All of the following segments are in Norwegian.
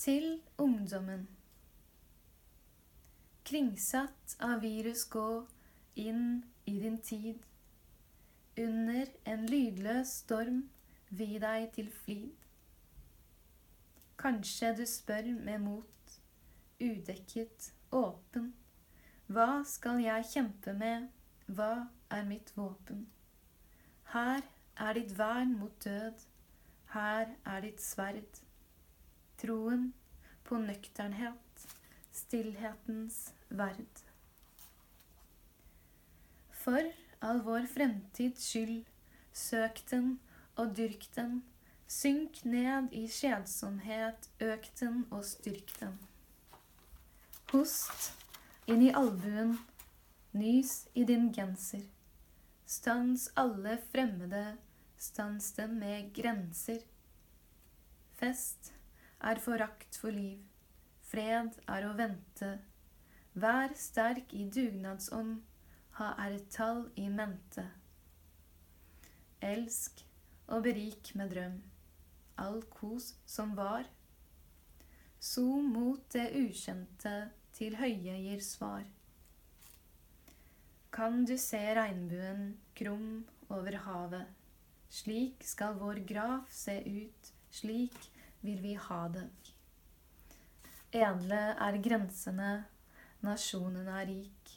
Til ungdommen. Kringsatt av virus gå inn i din tid. Under en lydløs storm vi deg til flid. Kanskje du spør med mot, udekket, åpen. Hva skal jeg kjempe med, hva er mitt våpen? Her er ditt vern mot død, her er ditt sverd. Troen på nøkternhet, stillhetens verd. For all vår fremtids skyld, søk den og dyrk den, synk ned i kjedsomhet, øk den og styrk den. Host inn i albuen, nys i din genser. Stans alle fremmede, stans dem med grenser. Fest er forakt for liv, fred er å vente. Vær sterk i dugnadsånd, ha r-tall i mente. Elsk og berik med drøm, all kos som var. So mot det ukjente til høye gir svar. Kan du se regnbuen krum over havet? Slik skal vår graf se ut, slik vil vi ha det. Edle er grensene, nasjonen er rik.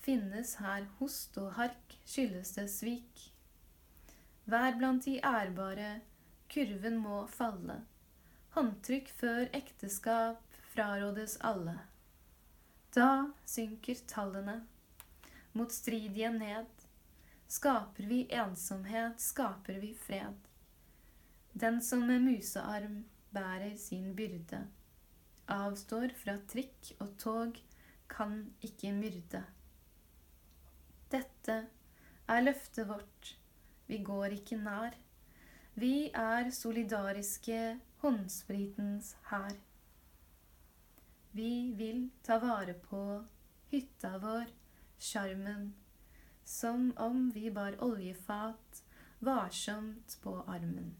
Finnes her host og hark, skyldes det svik. Vær blant de ærbare, kurven må falle. Håndtrykk før ekteskap frarådes alle. Da synker tallene, motstridige ned. Skaper vi ensomhet, skaper vi fred. Den som med musearm bærer sin byrde, avstår fra trikk og tog, kan ikke myrde. Dette er løftet vårt, vi går ikke nær. Vi er solidariske håndspritens hær. Vi vil ta vare på hytta vår, sjarmen, som om vi bar oljefat varsomt på armen.